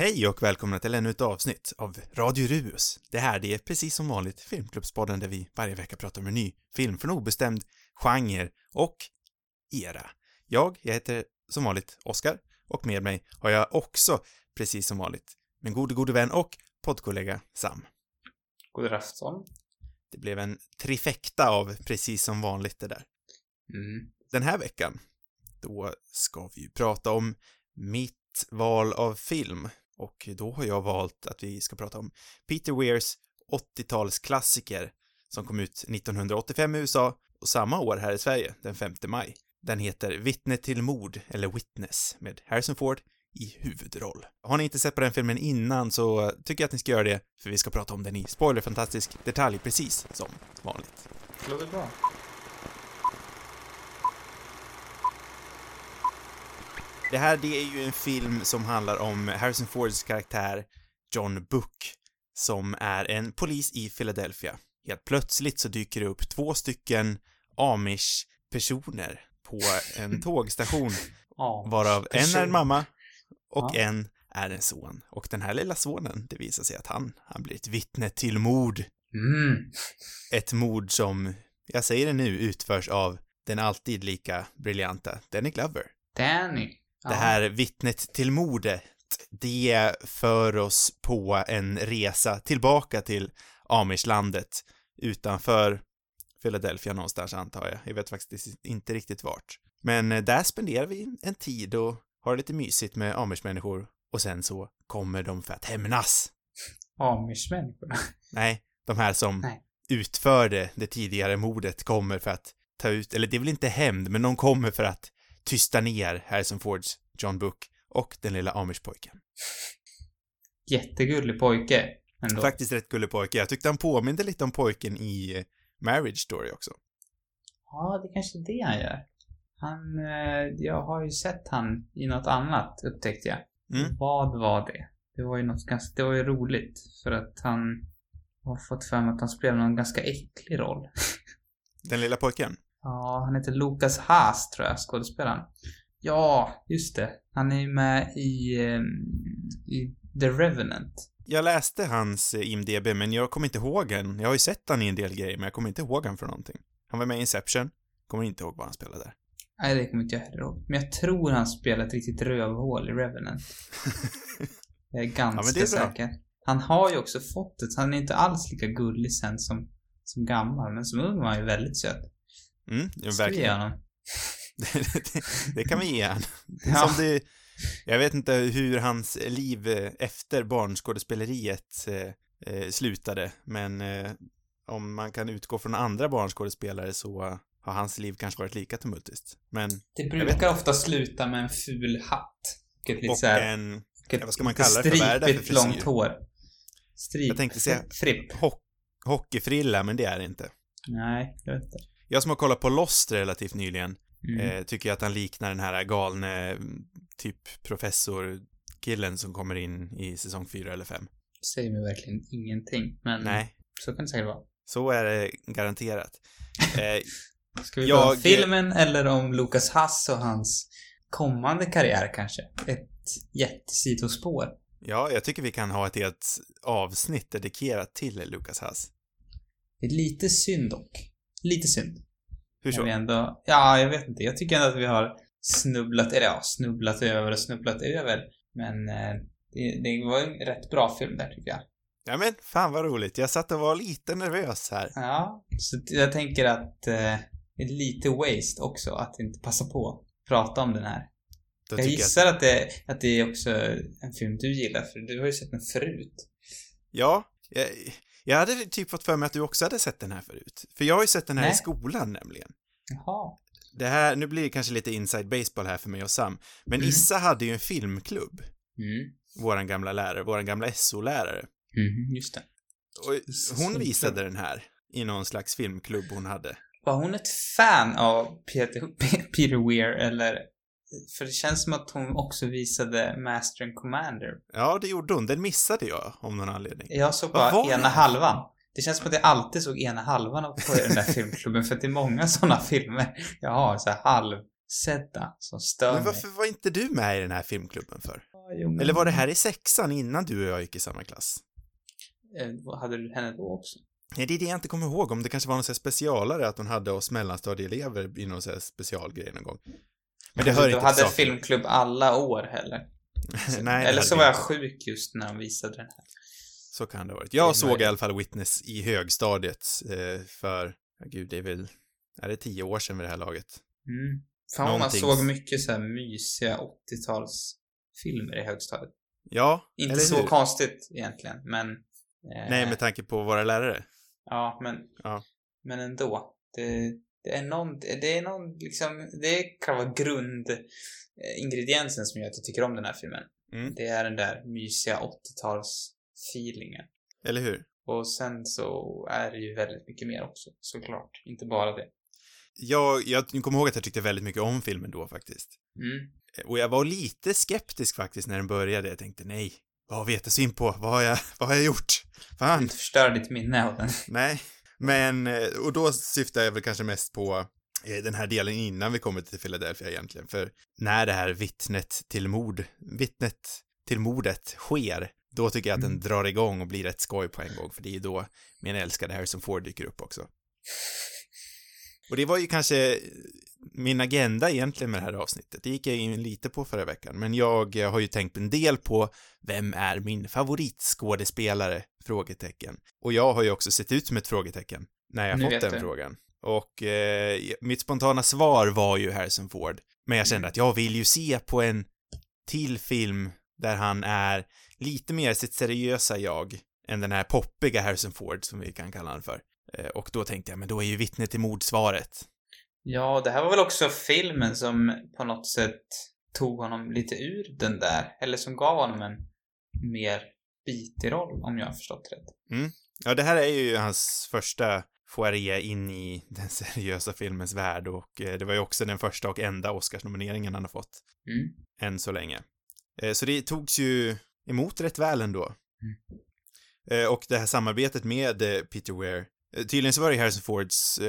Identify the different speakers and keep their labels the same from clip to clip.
Speaker 1: Hej och välkomna till ännu ett avsnitt av Radio Ruus. Det här, det är precis som vanligt Filmklubbspodden där vi varje vecka pratar om en ny film från obestämd genre och era. Jag, jag heter som vanligt Oskar och med mig har jag också, precis som vanligt, min gode, gode vän och poddkollega Sam.
Speaker 2: God afton.
Speaker 1: Det blev en trifecta av precis som vanligt det där.
Speaker 2: Mm.
Speaker 1: Den här veckan, då ska vi ju prata om mitt val av film och då har jag valt att vi ska prata om Peter Weirs 80-talsklassiker som kom ut 1985 i USA och samma år här i Sverige, den 5 maj. Den heter Vittne till mord, eller Witness, med Harrison Ford i huvudroll. Har ni inte sett på den filmen innan så tycker jag att ni ska göra det, för vi ska prata om den i spoilerfantastisk detalj, precis som vanligt.
Speaker 2: Det låter bra.
Speaker 1: Det här, det är ju en film som handlar om Harrison Fords karaktär John Book, som är en polis i Philadelphia. Helt plötsligt så dyker det upp två stycken amish-personer på en tågstation, varav en är en mamma och
Speaker 2: Ja.
Speaker 1: en är en son. Och den här lilla sonen, det visar sig att han, han blir ett vittne till mord.
Speaker 2: Mm.
Speaker 1: Ett mord som, jag säger det nu, utförs av den alltid lika briljanta Danny Glover.
Speaker 2: Danny.
Speaker 1: Det här vittnet till mordet, det för oss på en resa tillbaka till Amishlandet utanför Philadelphia någonstans antar jag. Jag vet faktiskt inte riktigt vart. Men eh, där spenderar vi en tid och har lite mysigt med Amish-människor och sen så kommer de för att hämnas.
Speaker 2: Amish-människorna.
Speaker 1: Nej, de här som
Speaker 2: Nej.
Speaker 1: utförde det tidigare mordet kommer för att ta ut, eller det är väl inte hämnd, men de kommer för att tysta ner Harrison Fords John Book och den lilla Amish-pojken.
Speaker 2: Jättegullig pojke. Ändå.
Speaker 1: Faktiskt rätt gullig pojke. Jag tyckte han påminde lite om pojken i eh, Marriage Story också.
Speaker 2: Ja, det kanske är det han gör. Han, eh, jag har ju sett han i något annat, upptäckte jag.
Speaker 1: Mm.
Speaker 2: Vad var det? Det var ju något ganska, det var ju roligt. För att han har fått för mig att han spelar någon ganska äcklig roll.
Speaker 1: Den lilla pojken.
Speaker 2: Ja, han heter Lukas Haas tror jag, skådespelaren. Ja, just det. Han är med i, ehm, i The Revenant.
Speaker 1: Jag läste hans eh, IMDB, men jag kommer inte ihåg han. Jag har ju sett han i en del grejer, men jag kommer inte ihåg han från någonting. Han var med i Inception. Kommer inte ihåg vad han spelade där.
Speaker 2: Nej, det kommer inte jag heller ihåg. Men jag tror han spelar ett riktigt rövhål i Revenant. Jag är ganska
Speaker 1: det är
Speaker 2: säker. Han har ju också fått det. Han är inte alls lika gullig sen som, som gammal, men som ung var han ju väldigt söt.
Speaker 1: Mm, ja, verkligen.
Speaker 2: honom?
Speaker 1: det, det kan vi ge han. Det
Speaker 2: Ja.
Speaker 1: som det, jag vet inte hur hans liv eh, efter barnskådespeleriet eh, eh, slutade, men eh, om man kan utgå från andra barnskådespelare så har hans liv kanske varit lika tumultiskt. Men,
Speaker 2: Det brukar ofta sluta med en ful hatt. Lite
Speaker 1: och
Speaker 2: såhär...
Speaker 1: en, ja, vad ska man kalla det för? Vad är det för
Speaker 2: stripigt långt hår. Strip.
Speaker 1: Jag tänkte säga-
Speaker 2: Fripp.
Speaker 1: ho hockeyfrilla, men det är det inte.
Speaker 2: Nej, jag vet inte.
Speaker 1: Jag som har kollat på Lost relativt nyligen,
Speaker 2: Mm.
Speaker 1: eh, tycker att han liknar den här galne, typ professor-killen som kommer in i säsong 4 eller 5.
Speaker 2: säger mig verkligen ingenting. Men
Speaker 1: Nej,
Speaker 2: så kan det säkert vara.
Speaker 1: så är det garanterat. Eh,
Speaker 2: Ska vi
Speaker 1: Jag-
Speaker 2: prata om filmen eller om Lukas Hass och hans kommande karriär kanske? Ett jättesidospår.
Speaker 1: Ja, jag tycker vi kan ha ett helt avsnitt dedikerat till Lukas Haas.
Speaker 2: Det är lite synd dock. Lite synd.
Speaker 1: Hur så?
Speaker 2: ändå, ja, jag vet inte. Jag tycker ändå att vi har snubblat, eller ja, snubblat över och snubblat över. Men eh, det, det var en rätt bra film där tycker jag.
Speaker 1: Ja men, fan vad roligt. Jag satt och var lite nervös här.
Speaker 2: Ja, så jag tänker att eh, det är lite waste också att inte passa på att prata om den här.
Speaker 1: Då
Speaker 2: Jag gissar att, det, att det är också en film du gillar, för du har ju sett den förut.
Speaker 1: Ja, jag, jag hade typ fått för mig att du också hade sett den här förut. För jag har ju sett den här i
Speaker 2: Nej.
Speaker 1: skolan nämligen.
Speaker 2: Jaha.
Speaker 1: Det här, nu blir det kanske lite inside baseball här för mig och Sam. Men
Speaker 2: Mm.
Speaker 1: Issa hade ju en filmklubb.
Speaker 2: Mm.
Speaker 1: Våran gamla lärare, våran gamla SO-lärare.
Speaker 2: Mm, just det.
Speaker 1: Och hon visade den här i någon slags filmklubb hon hade.
Speaker 2: Var hon ett fan av Peter, Peter Weir, eller? För det känns som att hon också visade Master and Commander.
Speaker 1: Ja, det gjorde hon. Den missade jag av någon anledning.
Speaker 2: Jag såg bara ena
Speaker 1: det?
Speaker 2: halvan. Det känns som att jag alltid såg ena halvan av på den där filmklubben, för att det är många sådana filmer jag har så här halvsedda som stör
Speaker 1: Men
Speaker 2: mig.
Speaker 1: varför var inte du med i den här filmklubben för?
Speaker 2: men...
Speaker 1: Eller var det här i sexan innan du och jag gick i samma klass?
Speaker 2: Eh, hade du henne då också?
Speaker 1: Nej, det är det jag inte kommer ihåg. Om det kanske var någon specialare att hon hade oss mellanstadieelever i någon specialgrej någon gång. Men det
Speaker 2: Alltså,
Speaker 1: hör
Speaker 2: du
Speaker 1: inte
Speaker 2: hade
Speaker 1: saken.
Speaker 2: filmklubb alla år heller.
Speaker 1: Nej,
Speaker 2: Eller så var jag sjuk just när de visade den här.
Speaker 1: Så kan det ha varit. Jag såg i alla fall Witness i högstadiet eh, för, gud, det är väl, är det tio år sedan vid det här laget?
Speaker 2: Mm. Fan man såg mycket så här mysiga 80-talsfilmer i högstadiet.
Speaker 1: Ja,
Speaker 2: Inte
Speaker 1: eller
Speaker 2: så
Speaker 1: hur?
Speaker 2: konstigt egentligen, men... eh,
Speaker 1: Nej, med tanke på våra lärare.
Speaker 2: Ja, men...
Speaker 1: Ja.
Speaker 2: Men ändå. Det, det är någon, det är någon liksom, det är själva grundingrediensen som gör att jag tycker om den här filmen.
Speaker 1: Mm.
Speaker 2: Det är den där mysiga 80-tals-feelingen.
Speaker 1: Eller hur?
Speaker 2: Och sen så är det ju väldigt mycket mer också, såklart. Inte bara det.
Speaker 1: Jag, jag kommer ihåg att jag tyckte väldigt mycket om filmen då faktiskt.
Speaker 2: Mm.
Speaker 1: Och jag var lite skeptisk faktiskt när den började. Jag tänkte, nej, vad har vi gett oss in på? Vad har jag, vad har jag gjort? Fan.
Speaker 2: Inte förstöra ditt minne av den.
Speaker 1: Nej, men, eh, och då syftar jag väl kanske mest på eh, den här delen innan vi kommer till Philadelphia egentligen, för när det här vittnet till mord, vittnet till mordet sker, då tycker jag att den
Speaker 2: Mm.
Speaker 1: drar igång och blir rätt skoj på en gång, för det är ju då min älskade Harrison Ford dyker upp också. Och det var ju kanske min agenda egentligen med det här avsnittet. Det gick jag in lite på förra veckan, men jag har ju tänkt en del på vem är min favoritskådespelare? Frågetecken. Och jag har ju också sett ut som ett frågetecken när jag
Speaker 2: Nu
Speaker 1: fått den
Speaker 2: du.
Speaker 1: frågan. Och eh, mitt spontana svar var ju Harrison Ford. Men jag kände
Speaker 2: Mm.
Speaker 1: att jag vill ju se på en till film där han är lite mer sitt seriösa jag än den här poppiga Harrison Ford som vi kan kalla honom för. Eh, och då tänkte jag, men då är ju vittnet till mord svaret.
Speaker 2: Ja, det här var väl också filmen som på något sätt tog honom lite ur den där, eller som gav honom en mer bitig roll, om jag har förstått rätt.
Speaker 1: Ja, det här är ju hans första foaré in i den seriösa filmens värld och eh, det var ju också den första och enda Oscarsnomineringen han har fått
Speaker 2: Mm.
Speaker 1: än så länge. Eh, Så det togs ju emot rätt väl ändå. Eh, Och det här samarbetet med Peter Weir, tydligen så var det Harrison Fords,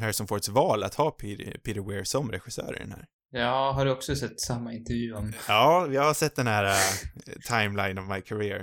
Speaker 1: Harrison Fords val att ha Peter, Peter Weir som regissör i den här.
Speaker 2: Ja, har du också sett samma intervju om...
Speaker 1: Ja, jag har sett den här eh, timeline of my career.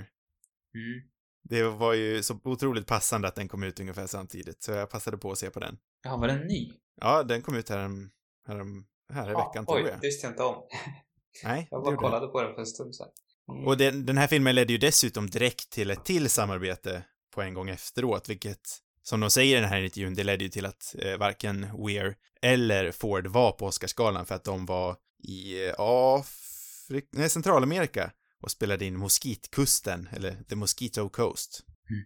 Speaker 2: Mm.
Speaker 1: Det var ju så otroligt passande att den kom ut ungefär samtidigt, så jag passade på att se på den.
Speaker 2: Ja, var den ny?
Speaker 1: Ja, den kom ut härom, härom, här i veckan
Speaker 2: oj,
Speaker 1: tror jag.
Speaker 2: det visste jag inte om.
Speaker 1: Nej,
Speaker 2: Jag
Speaker 1: det
Speaker 2: bara kollade på den för en stund sedan.
Speaker 1: den. Och den, den här filmen ledde ju dessutom direkt till ett till samarbete på en gång efteråt, vilket, som de säger i den här intervjun, det ledde ju till att eh, varken Weir eller Ford var på Oscarsgalan för att de var i eh, Afrik- nej, Centralamerika och spelade in Moskitkusten, eller The Mosquito Coast.
Speaker 2: Mm.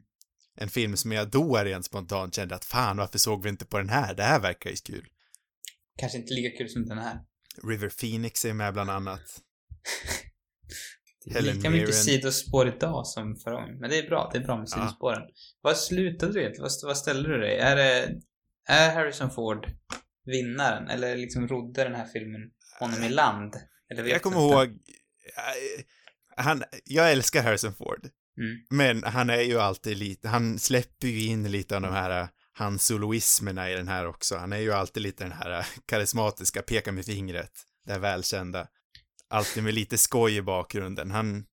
Speaker 1: En film som jag då rent spontant kände att fan, varför såg vi inte på den här? Det här verkar ju kul.
Speaker 2: Kanske inte lika kul som den här.
Speaker 1: River Phoenix är med bland annat.
Speaker 2: Det är lika mycket sidospår idag som förra gången. Men det är bra, det är bra med
Speaker 1: Ja.
Speaker 2: sidospåren. Vad slutade du egentligen? Vad, vad ställde du dig? Är det... Är Harrison Ford vinnaren? Eller liksom rodde den här filmen honom i land? Eller vet
Speaker 1: Jag kommer
Speaker 2: inte?
Speaker 1: ihåg, eh, han, jag älskar Harrison Ford,
Speaker 2: Mm.
Speaker 1: men han är ju alltid lite, han släpper ju in lite av de här eh, hans soloismerna i den här också. Han är ju alltid lite den här eh, karismatiska, peka med fingret, det här välkända. Alltid med lite skoj i bakgrunden. Han,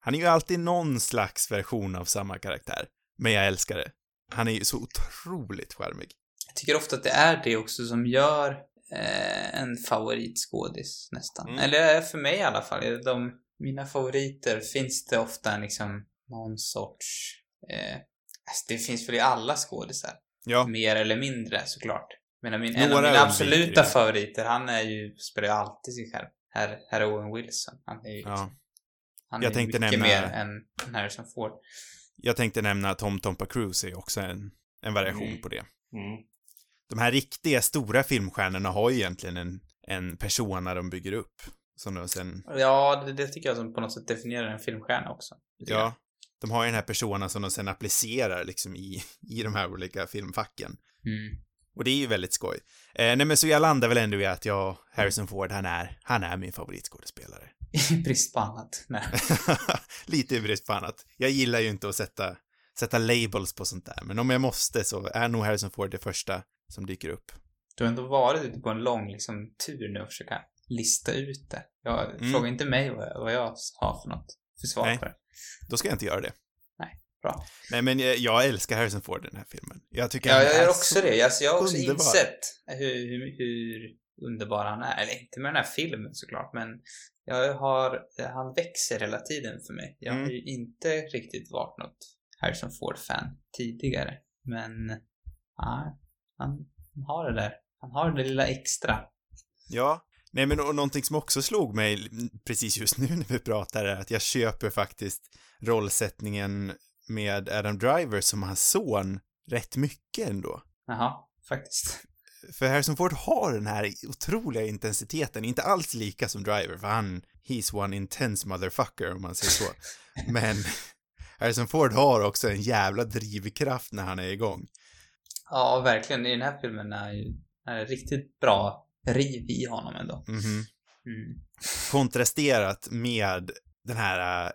Speaker 1: han är ju alltid någon slags version av samma karaktär. Men jag älskar det. Han är ju så otroligt charmig.
Speaker 2: Jag tycker ofta att det är det också som gör eh, en favoritskådis nästan.
Speaker 1: Mm.
Speaker 2: Eller för mig i alla fall. De, mina favoriter finns det ofta liksom någon sorts... Eh, alltså det finns väl i alla skådisar.
Speaker 1: Ja,
Speaker 2: Mer eller mindre såklart. Men min, en av mina absoluta favoriter, han är ju, spelar ju alltid sig själv. Herr, herr Owen Wilson. Han är ju
Speaker 1: ja.
Speaker 2: han
Speaker 1: Jag
Speaker 2: är
Speaker 1: tänkte
Speaker 2: mycket
Speaker 1: nämna-
Speaker 2: mer än Harrison Ford.
Speaker 1: Jag tänkte nämna att Tom Tompa Cruise är också en, en variation
Speaker 2: Mm.
Speaker 1: på det.
Speaker 2: Mm.
Speaker 1: de här riktiga stora filmstjärnorna har ju egentligen en, en persona de bygger upp. Som de sen,
Speaker 2: Ja, det, det tycker jag som på något sätt definierar en filmstjärna också.
Speaker 1: Ja, de har ju den här personen som de sen applicerar liksom i, i de här olika filmfacken.
Speaker 2: Mm.
Speaker 1: Och det är ju väldigt skoj. Eh, nej men så jag landar väl ändå i att jag, Harrison Ford, han är, han är min favoritskådespelare.
Speaker 2: I brist på annat. Nej.
Speaker 1: Lite i brist på annat. Jag gillar ju inte att sätta, sätta labels på sånt där, men om jag måste så är nog Harrison Ford det första som dyker upp.
Speaker 2: Du har ändå varit ute på en lång liksom, tur nu och försöka lista ut det. Jag,
Speaker 1: Mm.
Speaker 2: Fråga inte mig vad jag, vad jag har för något försvar
Speaker 1: Nej.
Speaker 2: för det.
Speaker 1: Då ska jag inte göra det.
Speaker 2: Bra.
Speaker 1: Nej, men jag, jag älskar Harrison Ford i den här filmen. Jag tycker
Speaker 2: Ja,
Speaker 1: han
Speaker 2: jag
Speaker 1: är
Speaker 2: gör också
Speaker 1: så...
Speaker 2: det. Alltså, jag har också
Speaker 1: underbar.
Speaker 2: insett hur, hur, hur underbar han är. Eller inte med den här filmen såklart, men jag har, han växer hela tiden för mig. Jag har
Speaker 1: Mm.
Speaker 2: ju inte riktigt varit något Harrison Ford-fan tidigare. Men, ja, han har det där. Han har det lilla extra.
Speaker 1: Ja. Nej, men och någonting som också slog mig precis just nu när vi pratar är att jag köper faktiskt rollsättningen med Adam Driver som hans son rätt mycket ändå.
Speaker 2: Jaha, faktiskt.
Speaker 1: För Harrison Ford har den här otroliga intensiteten, inte alls lika som Driver, för han, he's one intense motherfucker om man säger så. Men Harrison Ford har också en jävla drivkraft när han är igång.
Speaker 2: Ja, verkligen. I den här filmen är ju är det riktigt bra riv i honom ändå.
Speaker 1: Mhm.
Speaker 2: Mm.
Speaker 1: Kontrasterat med den här äh,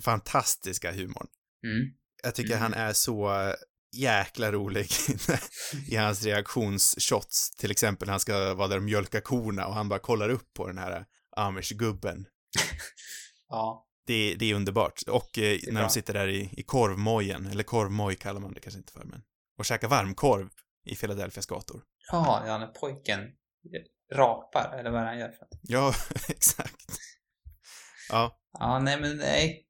Speaker 1: fantastiska humorn.
Speaker 2: Mm.
Speaker 1: Jag tycker
Speaker 2: Mm.
Speaker 1: han är så jäkla rolig i hans reaktionsshots. Till exempel när han ska vara där och mjölka korna och han bara kollar upp på den här amish-gubben.
Speaker 2: Ja.
Speaker 1: Det, det är underbart. Och eh,
Speaker 2: är
Speaker 1: när
Speaker 2: bra.
Speaker 1: de sitter där i, i korvmojen, eller korvmoj kallar man det kanske inte för, men och käkar varmkorv i Philadelphias gator.
Speaker 2: Ja, ja, när pojken rapar, eller vad är det han gör för något?
Speaker 1: Ja, exakt. Ja,
Speaker 2: Ja, nej men nej.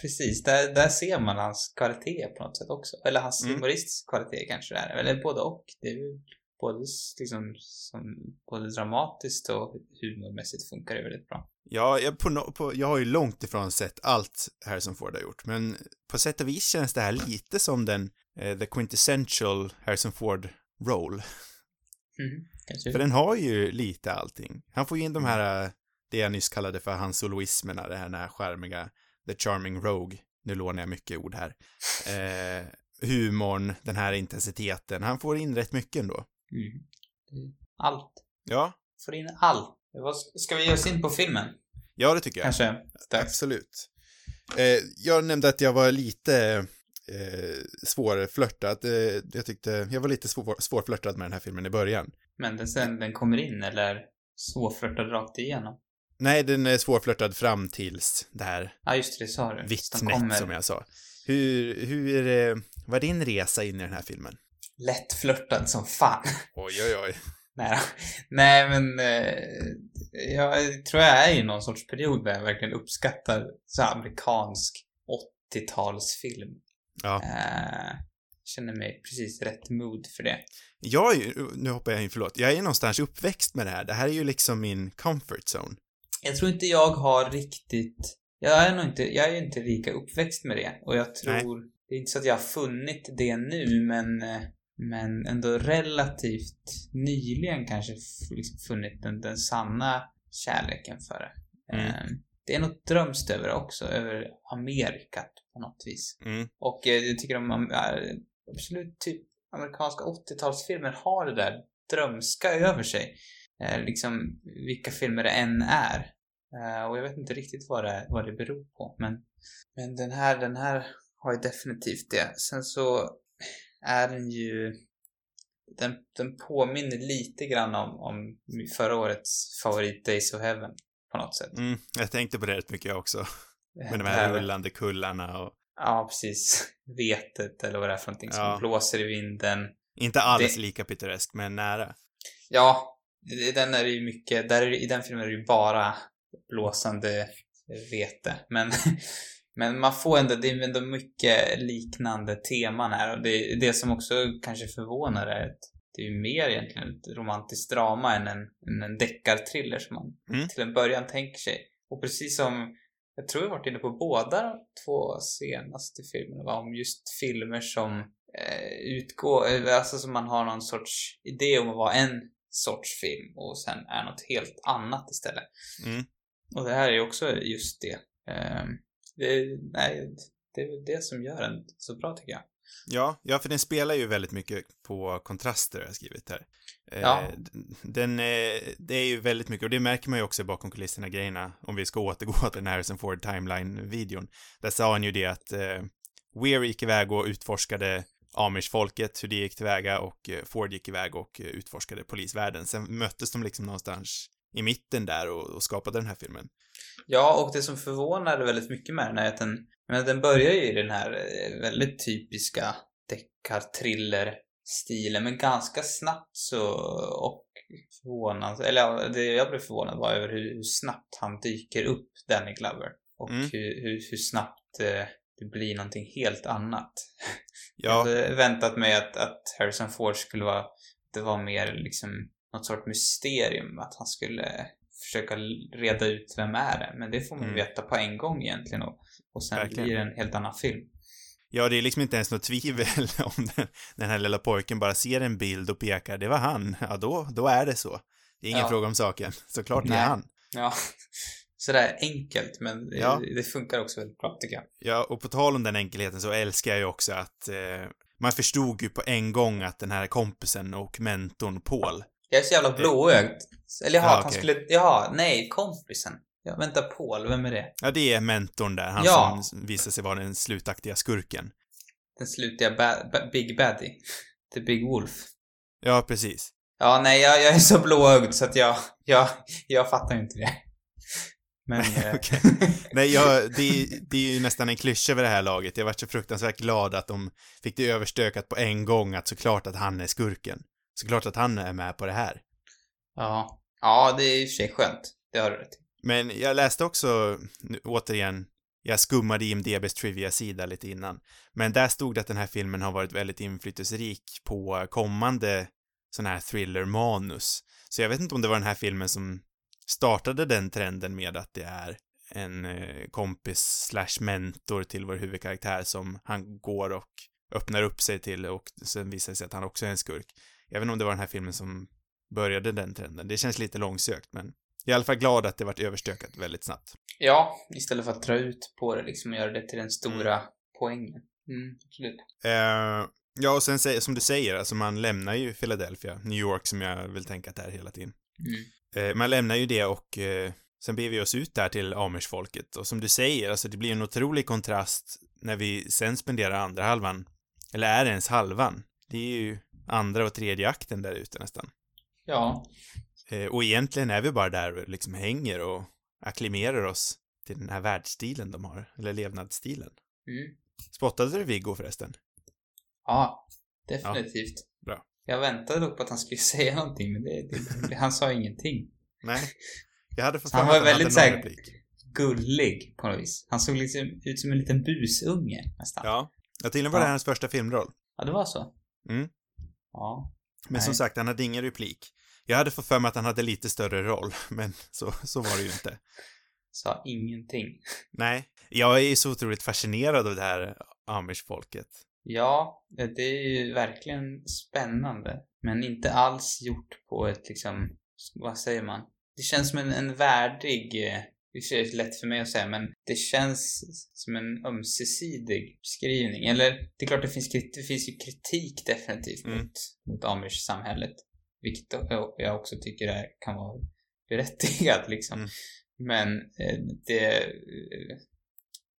Speaker 2: Precis, där, där ser man hans kvalitet på något sätt också. Eller hans
Speaker 1: Mm.
Speaker 2: humoristiska kvalitet kanske det är. Eller både och. Det är ju både liksom som, både dramatiskt och humormässigt funkar det väldigt bra.
Speaker 1: ja jag, på, no, på, jag har ju långt ifrån sett allt Harrison Ford har gjort, men på sätt och vis känns det här lite som den, eh, the quintessential Harrison Ford role.
Speaker 2: Mm. Kanske.
Speaker 1: För den har ju lite allting. Han får ju in de här, eh, det jag nyss kallade för hans soloismerna, det här, den här skärmiga, the charming rogue. Nu lånar jag mycket ord här. Eh, humorn, den här intensiteten. Han får in rätt mycket ändå.
Speaker 2: Mm. Allt.
Speaker 1: Ja,
Speaker 2: Får in allt. Ska- vi ge oss in på filmen?
Speaker 1: ja det tycker jag.
Speaker 2: Kanske dags.
Speaker 1: Absolut. Eh, jag nämnde att jag var lite eh, svårflörtad. Eh, jag tyckte, jag var lite svår, svårflörtad med den här filmen i början.
Speaker 2: Men den, sen den kommer in, eller svårflörtad rakt igenom?
Speaker 1: Nej, den är svårflörtad fram tills det här
Speaker 2: Ja, just det, det sa du.
Speaker 1: Vittnet som jag sa. Hur, hur eh, var din resa in i den här filmen?
Speaker 2: lättflörtad som fan.
Speaker 1: Oj, oj, oj.
Speaker 2: Nej. Nej men eh, jag tror jag är i någon sorts period där jag verkligen uppskattar så amerikansk 80-talsfilm.
Speaker 1: Ja.
Speaker 2: Eh, känner mig precis rätt mood för det.
Speaker 1: Jag är ju, nu hoppar jag in, förlåt. Jag är någonstans uppväxt med det här. Det här är ju liksom min comfort zone.
Speaker 2: Jag tror inte jag har riktigt... Jag är nog inte, jag är inte lika uppväxt med det. Och jag tror... Det är inte så att jag har funnit det nu, men... eh, Men ändå relativt nyligen kanske liksom funnit den, den sanna kärleken för det.
Speaker 1: Mm.
Speaker 2: Eh, Det är något drömst över det också, över Amerika på något vis.
Speaker 1: Mm.
Speaker 2: Och eh, jag tycker om absolut typ amerikanska 80-talsfilmer har det där drömska över sig. Eh, liksom vilka filmer det än är. Eh, och jag vet inte riktigt vad det, vad det beror på. Men, men den här, den här har ju definitivt det. Sen så är den ju den, den påminner lite grann om, om förra årets favorit Days of Heaven på något sätt.
Speaker 1: Mm. Jag tänkte på det rätt mycket jag också. Med de här rullande kullarna och
Speaker 2: Ja, precis. Vetet eller vad det är för någonting som
Speaker 1: Ja.
Speaker 2: blåser i vinden.
Speaker 1: inte alls
Speaker 2: Det-
Speaker 1: lika pittoresk, men nära.
Speaker 2: Ja, den är ju mycket, där är i den filmen är det ju bara blåsande vete. Men, men man får ändå, det är ändå mycket liknande teman här. Och det, det som också kanske förvånar är att det är ju mer egentligen ett romantiskt drama än en, än en deckarthriller som man
Speaker 1: Mm.
Speaker 2: till en början tänker sig. Och precis som, jag tror jag varit inne på båda de två senaste filmerna, va, om just filmer som eh, utgår, eh, alltså som man har någon sorts idé om att vara en sorts film och sen är något helt annat istället.
Speaker 1: Mm.
Speaker 2: Och det här är ju också just det. Ehm, det, nej, det är väl det som gör den så bra tycker jag.
Speaker 1: Ja, ja, för den spelar ju väldigt mycket på kontraster, har jag skrivit här. Eh,
Speaker 2: Ja.
Speaker 1: Den, eh, det är ju väldigt mycket, och det märker man ju också bakom kulisserna grejerna, om vi ska återgå till den Harrison Ford Timeline-videon. Där sa han ju det att eh, Weir gick iväg och utforskade Amish-folket, hur det gick tillväga, och eh, Ford gick iväg och eh, utforskade polisvärlden. Sen möttes de liksom någonstans i mitten där och, och skapade den här filmen.
Speaker 2: Ja, och det som förvånade väldigt mycket med den är att den, men den börjar ju i den här eh, väldigt typiska deckar-thriller-stilen, men ganska snabbt så, och förvånad, eller ja, det jag blev förvånad var över hur, hur snabbt han dyker upp, Danny Glover. Och
Speaker 1: Mm.
Speaker 2: hur, hur, hur snabbt eh, det blir någonting helt annat. Jag
Speaker 1: Ja,
Speaker 2: hade väntat mig att, att Harrison Ford skulle vara, det var mer liksom något sorts mysterium, att han skulle försöka reda ut vem är det. Men det får man
Speaker 1: Mm.
Speaker 2: veta på en gång egentligen och, och sen
Speaker 1: Verkligen.
Speaker 2: blir det en helt annan film.
Speaker 1: ja, det är liksom inte ens något tvivel om den, den här lilla pojken bara ser en bild och pekar, det var han. Ja, då, då är det så. Det är ingen
Speaker 2: Ja.
Speaker 1: fråga om saken. Såklart det är han.
Speaker 2: Ja, sådär enkelt men det-
Speaker 1: Ja.
Speaker 2: det funkar också väldigt bra tycker jag.
Speaker 1: Ja, och på tal om den enkelheten så älskar jag ju också att eh, man förstod ju på en gång att den här kompisen och mentorn Paul,
Speaker 2: Jag är så jävla blåögd. Eller jaha,
Speaker 1: Ja,
Speaker 2: att han skulle, jaha, nej, kompisen. Ja, vänta, Paul, vem är det?
Speaker 1: ja det är mentorn där, han
Speaker 2: Ja.
Speaker 1: som visar sig vara den slutaktiga skurken.
Speaker 2: Den slutiga ba- ba- Big Baddy. The Big Wolf.
Speaker 1: Ja, precis.
Speaker 2: Ja, nej, jag, jag är så blåögd så att jag, jag, jag fattar inte det. Men... eh.
Speaker 1: Nej, jag, det, det är ju nästan en klyscha vid det här laget. Jag varit så fruktansvärt glad att de fick det överstökat på en gång att såklart att han är skurken. Såklart att han är med på det här.
Speaker 2: ja. Ja, det är i och för sig skönt. Det har du rätt.
Speaker 1: Men jag läste också, nu, återigen, jag skummade IMDBs trivia-sida lite innan. Men där stod det att den här filmen har varit väldigt inflytelserik på kommande sån här thriller-manus. Så jag vet inte om det var den här filmen som startade den trenden med att det är en eh, kompis slash mentor till vår huvudkaraktär som han går och öppnar upp sig till och sen visar det sig att han också är en skurk. Inte om det var den här filmen som började den trenden. Det känns lite långsökt, men jag är i alla fall glad att det vart överstökat väldigt snabbt.
Speaker 2: Ja, istället för att dra ut på det liksom och göra det till den stora poängen. Mm, absolut.
Speaker 1: Eh, ja, och sen som du säger, alltså man lämnar ju Philadelphia, New York som jag vill tänka att det är hela tiden.
Speaker 2: Mm.
Speaker 1: Eh, man lämnar ju det och eh, sen beger vi oss ut där till Amish-folket. Och som du säger, alltså det blir en otrolig kontrast när vi sen spenderar andra halvan, eller är ens halvan? Det är ju andra och tredje akten där ute nästan.
Speaker 2: Ja,
Speaker 1: Eh, och egentligen är vi bara där och liksom hänger och akklimerar oss till den här världsstilen de har, eller levnadsstilen.
Speaker 2: mm.
Speaker 1: Spottade du Viggo förresten?
Speaker 2: ja definitivt.
Speaker 1: bra.
Speaker 2: Jag väntade dock på att han skulle säga någonting, men det, det, han sa ingenting.
Speaker 1: Nej. Jag hade
Speaker 2: Så han var
Speaker 1: att
Speaker 2: väldigt
Speaker 1: hade någon replik.
Speaker 2: Gullig på något vis. Han såg liksom ut som en liten busunge nästan.
Speaker 1: Ja. Ja, tydligen var det
Speaker 2: Ja.
Speaker 1: hans första filmroll.
Speaker 2: Ja, det var så.
Speaker 1: Mm.
Speaker 2: Ja.
Speaker 1: Men som
Speaker 2: Nej.
Speaker 1: sagt, han hade ingen replik. Jag hade fått för mig att han hade lite större roll, men så, så var det ju inte.
Speaker 2: Sa ingenting.
Speaker 1: Nej. Jag är så otroligt fascinerad av det här amish-folket.
Speaker 2: Ja, det är ju verkligen spännande. Men inte alls gjort på ett liksom, vad säger man? Det känns som en, en värdig, eh, det är lätt för mig att säga, men det känns som en ömsesidig beskrivning. Eller, det är klart det finns, det finns ju kritik definitivt
Speaker 1: Mm.
Speaker 2: mot, mot amish-samhället. Vilket jag- jag också tycker är, kan vara berättigat liksom.
Speaker 1: Mm.
Speaker 2: Men eh, det, eh,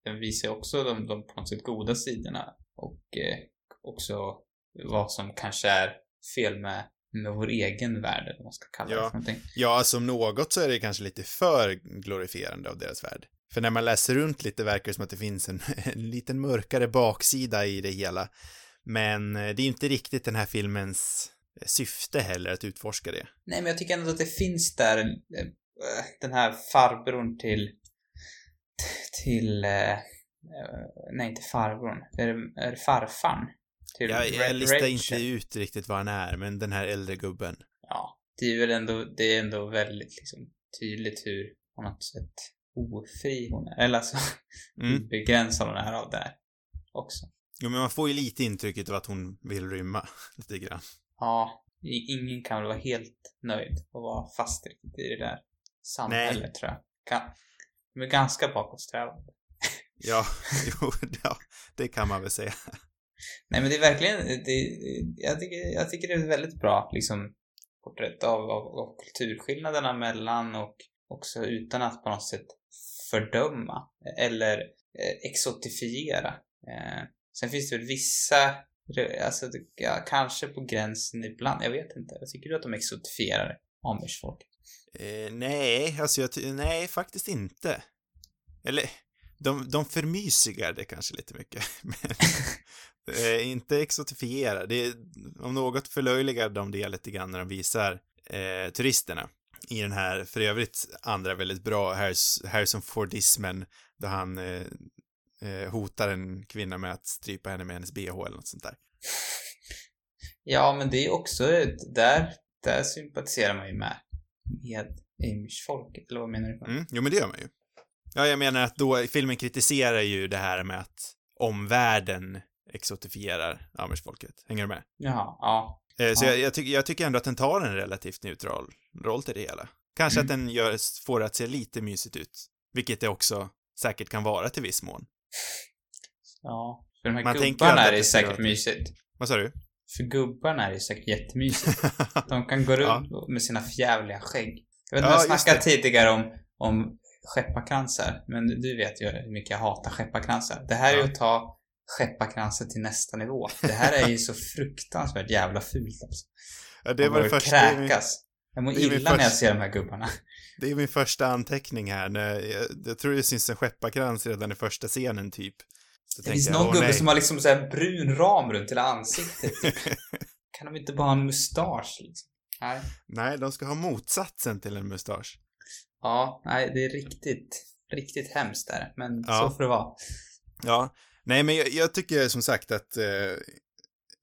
Speaker 2: den visar också de, de på något sätt goda sidorna och eh, också vad som kanske är fel med, med vår egen värld, eller vad man ska kalla det
Speaker 1: Ja.
Speaker 2: för någonting.
Speaker 1: Ja, alltså om något så är det kanske lite för glorifierande av deras värld. För när man läser runt lite verkar det som att det finns en, en liten mörkare baksida i det hela. Men eh, det är inte riktigt den här filmens eh, syfte heller att utforska det.
Speaker 2: Nej, men jag tycker ändå att det finns där den här farbrorn till till eh, nej, inte farbrorn. Är det, är farfan? Till
Speaker 1: Jag, jag listar
Speaker 2: Rachel.
Speaker 1: inte ut riktigt vad han är, men den här äldre gubben.
Speaker 2: Ja, det är väl ändå, det är ändå väldigt liksom tydligt hur på något sätt ofri hon är. Eller alltså,
Speaker 1: Mm.
Speaker 2: begränsad hon är av det här också.
Speaker 1: Jo, men man får ju lite intrycket av att hon vill rymma lite grann.
Speaker 2: Ja, ingen kan väl vara helt nöjd och vara fast riktigt i det där samhället tror jag. Kan, de är ganska bakåtsträvande.
Speaker 1: Ja, jo, ja, det kan man väl säga.
Speaker 2: Nej men det är verkligen, det, jag, tycker, jag tycker det är ett väldigt bra liksom porträtt av, av, av kulturskillnaderna mellan och också utan att på något sätt fördöma eller eh, exotifiera. Eh, sen finns det väl vissa, alltså ja, kanske på gränsen ibland, jag vet inte. Jag tycker du att de exotifierar amish-folk?
Speaker 1: Eh, nej, alltså jag nej, faktiskt inte. Eller, de, de förmysigar det kanske lite mycket. Eh, inte exotifierar. Det är, om något förlöjligar de det lite grann när de visar eh, turisterna i den här, för övrigt, andra väldigt bra Harris, Harrison Fordismen, där han eh, eh, hotar en kvinna med att strypa henne med hennes bh eller något sånt där.
Speaker 2: Ja, men det är också, där, där sympatiserar man ju med, med Amish-folket, eller vad menar du?
Speaker 1: Mm, jo men det gör man ju. Ja, jag menar att då, filmen kritiserar ju det här med att omvärlden exotifierar amish-folket. Hänger du med?
Speaker 2: Jaha, ja.
Speaker 1: Eh, så
Speaker 2: Ja.
Speaker 1: jag, jag, tycker, jag tycker ändå att den tar en relativt neutral roll till det hela. Kanske
Speaker 2: Mm.
Speaker 1: att den gör, får det att se lite mysigt ut. Vilket det också säkert kan vara till viss mån.
Speaker 2: Ja. För de här
Speaker 1: Man
Speaker 2: gubbarna är det säkert mysigt.
Speaker 1: Vad sa du?
Speaker 2: För gubbarna är det säkert jättemysigt. De kan gå runt med sina förjävliga skägg. Jag vet inte
Speaker 1: Ja,
Speaker 2: jag snackade tidigare om, om skepparkransar, men du vet ju hur mycket jag hatar skepparkransar. Det här är ju att ta skepparkransar till nästa nivå. Det här är ju så fruktansvärt jävla fult alltså.
Speaker 1: Ja, det var det första,
Speaker 2: kräkas. Jag mår illa när jag ser de här gubbarna.
Speaker 1: det är min första anteckning här. När jag, jag tror det syns en skepparkrans redan i första scenen, typ. Så
Speaker 2: Det finns
Speaker 1: jag,
Speaker 2: någon gubbe
Speaker 1: nej.
Speaker 2: som har liksom så här brun ram runt hela ansiktet. kan de inte bara ha en mustasch liksom? Nej.
Speaker 1: Nej, de ska ha motsatsen till en mustasch.
Speaker 2: Ja, nej, det är riktigt, riktigt hemskt där. Men
Speaker 1: Ja.
Speaker 2: så får det vara.
Speaker 1: Ja, nej men jag, jag tycker som sagt att eh,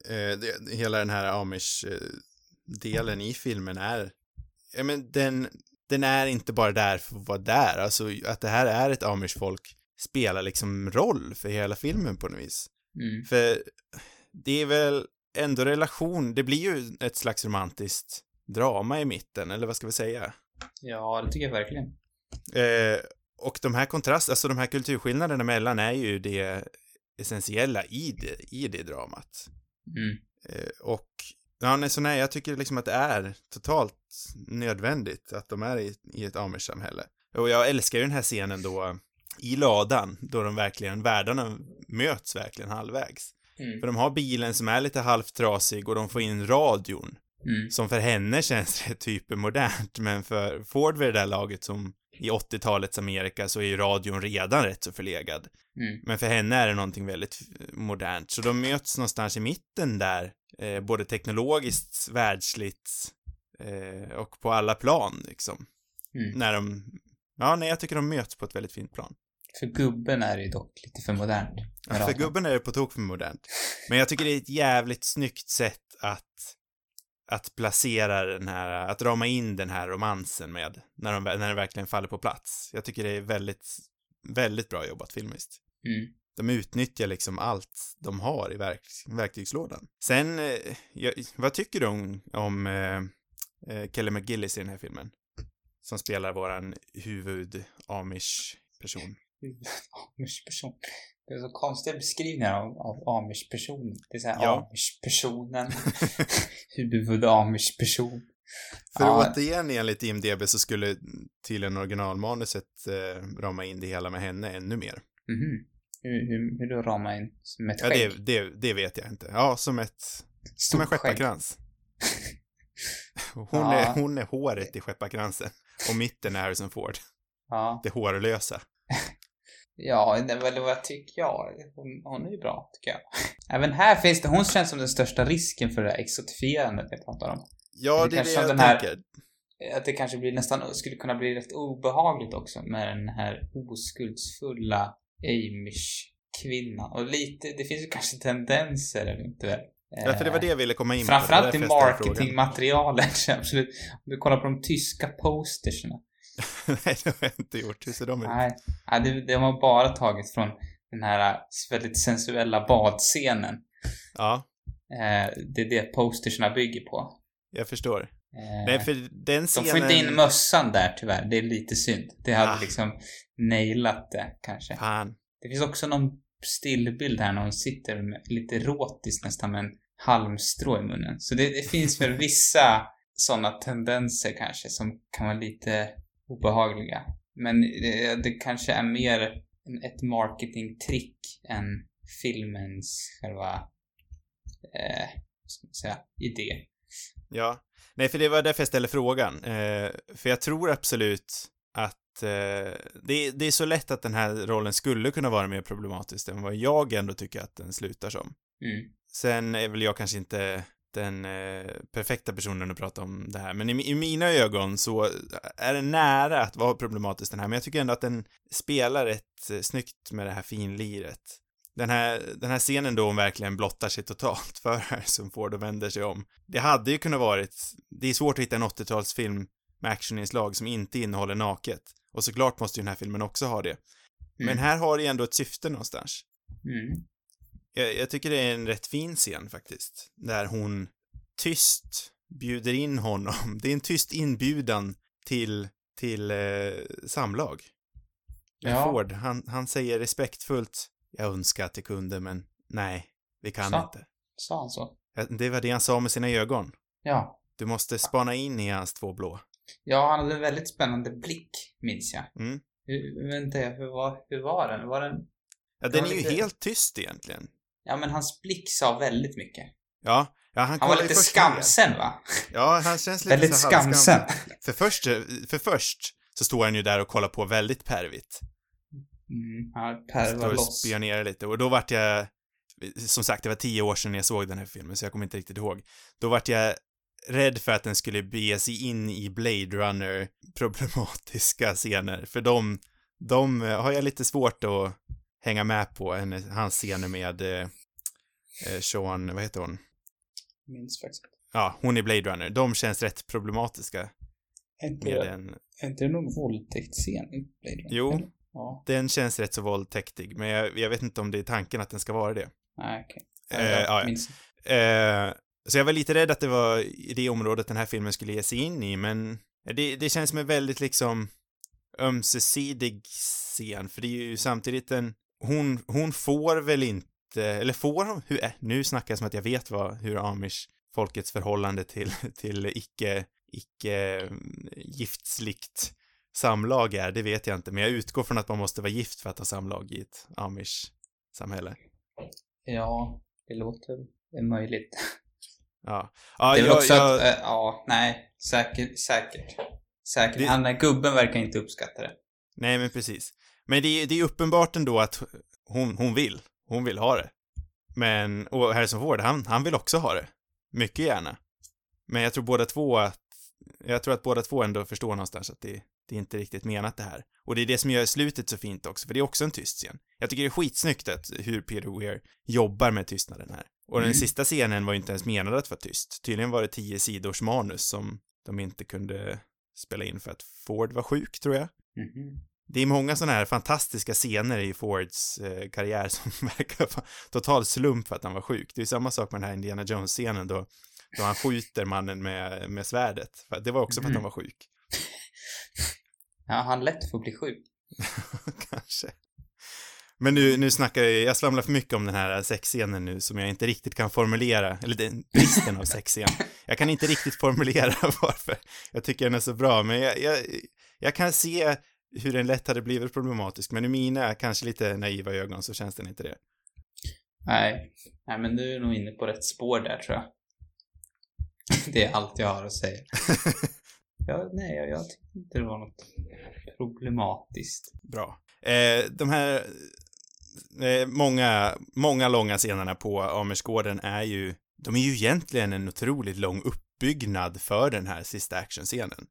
Speaker 1: eh, det, hela den här Amish-delen i filmen är, ja men den, den är inte bara där för att vara där, alltså att det här är ett Amish-folk spelar liksom roll för hela filmen på något vis.
Speaker 2: Mm.
Speaker 1: För det är väl ändå relation, det blir ju ett slags romantiskt drama i mitten, eller vad ska vi säga?
Speaker 2: Ja, det tycker jag verkligen.
Speaker 1: Eh, och de här kontrast, alltså de här kulturskillnaderna mellan är ju det essentiella i det, i det dramat.
Speaker 2: Mm.
Speaker 1: Eh, och, ja, nej, så nej, jag tycker liksom att det är totalt nödvändigt att de är i, i ett amish-samhälle. Och jag älskar ju den här scenen då, i ladan, då de verkligen, världarna möts verkligen halvvägs.
Speaker 2: Mm.
Speaker 1: För de har bilen som är lite halvt trasig och de får in radion,
Speaker 2: Mm.
Speaker 1: som för henne känns det typ modernt, men för Ford vid det där laget som i 80-talets Amerika så är ju radion redan rätt så förlegad.
Speaker 2: Mm.
Speaker 1: Men för henne är det någonting väldigt modernt. Så de möts någonstans i mitten där, eh, både teknologiskt, världsligt eh, och på alla plan liksom.
Speaker 2: Mm.
Speaker 1: När de, ja nej jag tycker de möts på ett väldigt fint plan.
Speaker 2: För gubben är det dock lite för modernt.
Speaker 1: Ja, för gubben är det på tok för modernt. Men jag tycker det är ett jävligt snyggt sätt att att placera den här, att rama in den här romansen med, när, de, när det verkligen faller på plats. Jag tycker det är väldigt, väldigt bra jobbat filmiskt.
Speaker 2: Mm.
Speaker 1: De utnyttjar liksom allt de har i verk, verktygslådan. Sen, eh, jag, vad tycker du om, om eh, eh, Kelly McGillis i den här filmen? Som spelar våran huvud-amish-person.
Speaker 2: Amish-person. Det är så konstiga beskrivningar av, av Amish-personen. Det är såhär
Speaker 1: Ja.
Speaker 2: Amish-personen. Huvud-Amish-person.
Speaker 1: För
Speaker 2: Ja.
Speaker 1: återigen enligt IMDB så skulle tydligen originalmanuset eh, rama in det hela med henne ännu mer.
Speaker 2: Mhm. Hur, hur, hur då ramar in som ett
Speaker 1: Ja,
Speaker 2: skägg?
Speaker 1: det, det, det vet jag inte. Ja, som ett, som en
Speaker 2: Stort
Speaker 1: skepparkrans. Hon,
Speaker 2: Ja.
Speaker 1: är, hon är håret i skepparkransen. Och mitten är Harrison Ford.
Speaker 2: Ja.
Speaker 1: Det hårlösa.
Speaker 2: Ja, det väl vad tycker jag. Hon, hon är ju bra, tycker jag. Även här finns det, hon känns som den största risken för det här exotifierandet jag pratar om.
Speaker 1: Ja,
Speaker 2: Det
Speaker 1: det är det jag
Speaker 2: här-
Speaker 1: tänker.
Speaker 2: Att det kanske blir nästan, skulle kunna bli rätt obehagligt också med den här oskuldsfulla Amish-kvinnan. Och lite, det finns ju kanske tendenser, eller inte väl?
Speaker 1: Ja, för det var det jag ville komma in på.
Speaker 2: Framförallt i marketingmaterialet, absolut. Om du kollar på de tyska posterserna.
Speaker 1: Nej, det har jag inte gjort. Hur ser de ut?
Speaker 2: Nej, nej det, det har bara tagit från den här väldigt sensuella badscenen.
Speaker 1: Ja,
Speaker 2: Eh, det är det posterserna bygger på.
Speaker 1: jag förstår.
Speaker 2: Eh,
Speaker 1: Nej, för den
Speaker 2: de
Speaker 1: scenen...
Speaker 2: får inte in mössan där tyvärr, det är lite synd. Det hade
Speaker 1: Ah.
Speaker 2: liksom nailat det kanske.
Speaker 1: Fan.
Speaker 2: Det finns också någon stillbild här när hon sitter med, lite erotiskt nästan med en halmstrå i munnen. Så det, det finns väl vissa sådana tendenser kanske som kan vara lite obehagliga. Men det, det kanske är mer ett marketingtrick än filmens själva, eh, ska man säga, idé.
Speaker 1: Ja. Nej, för det var därför jag ställde frågan. Eh, för jag tror absolut att eh, det, det är så lätt att den här rollen skulle kunna vara mer problematisk än vad jag ändå tycker att den slutar som.
Speaker 2: Mm.
Speaker 1: Sen är väl jag kanske inte den eh, perfekta personen att prata om det här, men i, i mina ögon så är den nära att vara problematisk den här, men jag tycker ändå att den spelar rätt eh, snyggt med det här finliret. Den här, den här scenen då hon verkligen blottar sig totalt för Harrison Ford och vänder sig om. Det hade ju kunnat varit, det är svårt att hitta en 80-talsfilm med actioninslag som inte innehåller naket. Och såklart måste ju den här filmen också ha det. Men
Speaker 2: Mm.
Speaker 1: här har det ändå ett syfte någonstans.
Speaker 2: Mm.
Speaker 1: Jag, jag tycker det är en rätt fin scen faktiskt. Där hon tyst bjuder in honom. Det är en tyst inbjudan till, till eh, samlag.
Speaker 2: Ja.
Speaker 1: Ford, han, han säger respektfullt, jag önskar att det kunde, men nej, vi kan
Speaker 2: Så.
Speaker 1: inte.
Speaker 2: Sa han så?
Speaker 1: Det var det han sa med sina ögon.
Speaker 2: Ja.
Speaker 1: Du måste spana in i hans två blå.
Speaker 2: Ja, han hade en väldigt spännande blick, minns jag.
Speaker 1: Mm.
Speaker 2: Hur, vänta, hur var, hur var den? Var den...
Speaker 1: Ja, den är ju helt tyst egentligen.
Speaker 2: Ja, men hans blick sa väldigt mycket.
Speaker 1: Ja, ja han,
Speaker 2: Han var lite skamsen, va?
Speaker 1: Ja, han känns lite
Speaker 2: Väldigt
Speaker 1: så
Speaker 2: skamsen.
Speaker 1: För först, för först så står han ju där och kollar på väldigt pervigt.
Speaker 2: Mm, han pervar loss.
Speaker 1: spionerar lite och då vart jag, som sagt det var tio år sedan jag såg den här filmen så jag kommer inte riktigt ihåg. Då vart jag rädd för att den skulle bege sig in i Blade Runner problematiska scener, för de, de har jag lite svårt att hänga med på, en, hans scener med eh, eh, Sean, vad heter hon?
Speaker 2: Minns faktiskt.
Speaker 1: Ja, hon i Blade Runner. De känns rätt problematiska
Speaker 2: Är inte,
Speaker 1: med
Speaker 2: det,
Speaker 1: den.
Speaker 2: är inte det någon våldtäktsscen i Blade Runner?
Speaker 1: Jo.
Speaker 2: Ja.
Speaker 1: Den känns rätt så våldtäktig, men jag, jag vet inte om det är tanken att den ska vara det.
Speaker 2: Nej, okej.
Speaker 1: Eh, ja, ja. Eh, så jag var lite rädd att det var i det området den här filmen skulle ge sig in i, men det, det känns som en väldigt liksom ömsesidig scen, för det är ju samtidigt en, hon, hon får väl inte, eller får hon, hur, äh, nu snackar jag som att jag vet vad, hur amish folkets förhållande till, till icke, icke mm, giftsligt samlag är, det vet jag inte, men jag utgår från att man måste vara gift för att ha samlag i ett amish samhälle.
Speaker 2: Ja, det låter möjligt.
Speaker 1: Ja. ja
Speaker 2: det är
Speaker 1: jag,
Speaker 2: också
Speaker 1: jag,
Speaker 2: att, äh, ja, nej, säkert, säkert. Säkert.
Speaker 1: Det-
Speaker 2: Han, gubben verkar inte uppskatta det.
Speaker 1: Nej, men precis. Men det är, det är uppenbart ändå att hon, hon vill. Hon vill ha det. Men, och Harrison Ford, han, han vill också ha det. Mycket gärna. Men jag tror båda två att, jag tror att båda två ändå förstår någonstans att det, det är inte riktigt menat det här. Och det är det som gör slutet så fint också, för det är också en tyst scen. Jag tycker det är skitsnyggt att hur Peter Weir jobbar med tystnaden här. Och den
Speaker 2: Mm.
Speaker 1: sista scenen var ju inte ens menad att vara tyst. Tydligen var det tio sidors manus som de inte kunde spela in för att Ford var sjuk, tror jag.
Speaker 2: Mhm.
Speaker 1: Det är många sådana här fantastiska scener i Fords eh, karriär som verkar vara total slump för att han var sjuk. Det är samma sak med den här Indiana Jones-scenen då, då han skjuter mannen med, med svärdet. För Det var också för att
Speaker 2: Mm.
Speaker 1: han var sjuk.
Speaker 2: Ja, han lätt får bli sjuk.
Speaker 1: Kanske. Men nu, nu snackar jag, jag svamlar för mycket om den här sexscenen nu som jag inte riktigt kan formulera, eller den bristen av sexscen. Jag kan inte riktigt formulera varför jag tycker den är så bra, men jag, jag, jag kan se hur den lätt hade blivit problematisk, men i mina kanske lite naiva ögon så känns den inte det.
Speaker 2: Nej. Nej, men du är nog inne på rätt spår där, tror jag. Det är allt jag har att säga. Ja, nej, jag, jag tyckte inte det var något problematiskt.
Speaker 1: Bra. Eh, de här eh, många, många långa scenerna på Amersgården är ju, de är ju egentligen en otroligt lång uppbyggnad för den här sista actionscenen.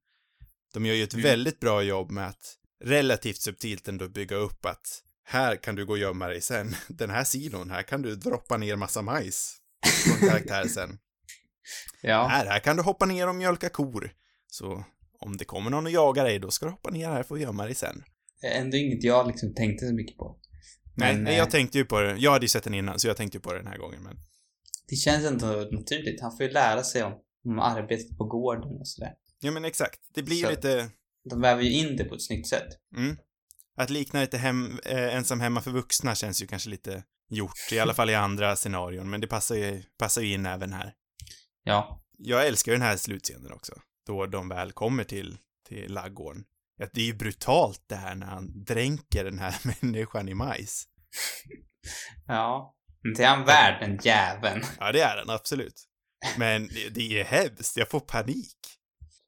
Speaker 1: De gör ju ett
Speaker 2: Mm.
Speaker 1: väldigt bra jobb med att relativt subtilt ändå bygga upp att här kan du gå och gömma dig sen. Den här silon, här kan du droppa ner massa majs en karaktär sen.
Speaker 2: Ja.
Speaker 1: Här, här kan du hoppa ner och mjölka kor. Så om det kommer någon och jagar dig, då ska du hoppa ner här för att gömma dig sen.
Speaker 2: Ändå inget jag liksom tänkte så mycket på.
Speaker 1: Nej,
Speaker 2: Men,
Speaker 1: nej,
Speaker 2: eh,
Speaker 1: jag tänkte ju på det. Jag hade ju sett den innan, så jag tänkte ju på det den här gången, men...
Speaker 2: Det känns ändå naturligt. Han får ju lära sig om, om arbetet på gården och sådär.
Speaker 1: Ja, men exakt. Det blir
Speaker 2: Så-
Speaker 1: lite...
Speaker 2: De väver ju in det på ett snyggt sätt.
Speaker 1: Mm. Att likna lite hem, eh, ensam hemma för vuxna känns ju kanske lite gjort, i alla fall i andra scenarion, men det passar ju, passar ju in även här.
Speaker 2: Ja.
Speaker 1: Jag älskar ju den här slutscenen också, då de väl kommer till, till laggården. Ja, det är ju brutalt det här när han dränker den här människan i majs.
Speaker 2: Ja. Det är han värd, den jäveln.
Speaker 1: Ja, det är den, absolut. Men det är hemskt, jag får panik.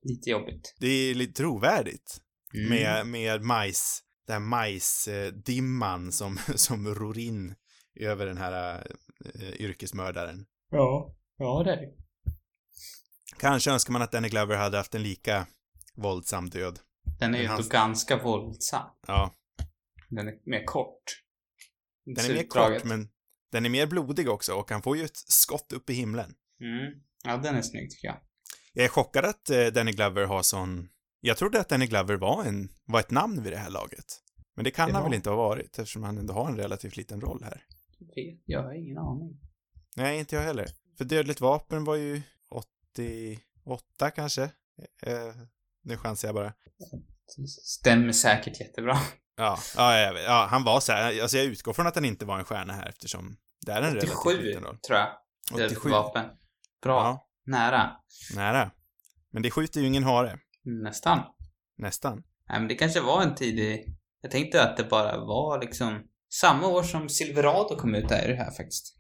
Speaker 2: Lite jobbigt.
Speaker 1: Det är lite trovärdigt.
Speaker 2: Mm.
Speaker 1: Med, med majs, den här majsdimman som, som ror in över den här äh, yrkesmördaren.
Speaker 2: Ja. Ja, det är det.
Speaker 1: Kanske önskar man att Danny Glover hade haft en lika våldsam död.
Speaker 2: Den är ju
Speaker 1: hans-
Speaker 2: ganska våldsam.
Speaker 1: Ja,
Speaker 2: Den är mer kort.
Speaker 1: den är mer kort, men den är mer blodig också och han får ju ett skott upp i himlen.
Speaker 2: Mm. Ja, den är snygg tycker jag.
Speaker 1: Jag är chockad att eh, Danny Glover har sån... Jag trodde att Danny Glover var, en, var ett namn vid det här laget. Men det kan
Speaker 2: Det
Speaker 1: han
Speaker 2: var-
Speaker 1: väl inte ha varit eftersom han ändå har en relativt liten roll här.
Speaker 2: Vet- Jag har ingen aning.
Speaker 1: Nej, inte jag heller. För Dödligt vapen var ju 88 kanske. Eh, nu chansar jag bara.
Speaker 2: Stämmer säkert jättebra.
Speaker 1: Ja, ja, jag vet. ja, han var så här. Alltså jag utgår från att han inte var en stjärna här eftersom det är en relativt
Speaker 2: 87
Speaker 1: liten roll.
Speaker 2: tror jag.
Speaker 1: 87.
Speaker 2: 87. Vapen. Bra.
Speaker 1: Ja,
Speaker 2: Nära.
Speaker 1: nära. Men det skjuter ju ingen hare.
Speaker 2: Nästan.
Speaker 1: Nästan.
Speaker 2: Nej, men det kanske var en tidig... Jag tänkte att det bara var liksom samma år som Silverado kom ut är det här faktiskt.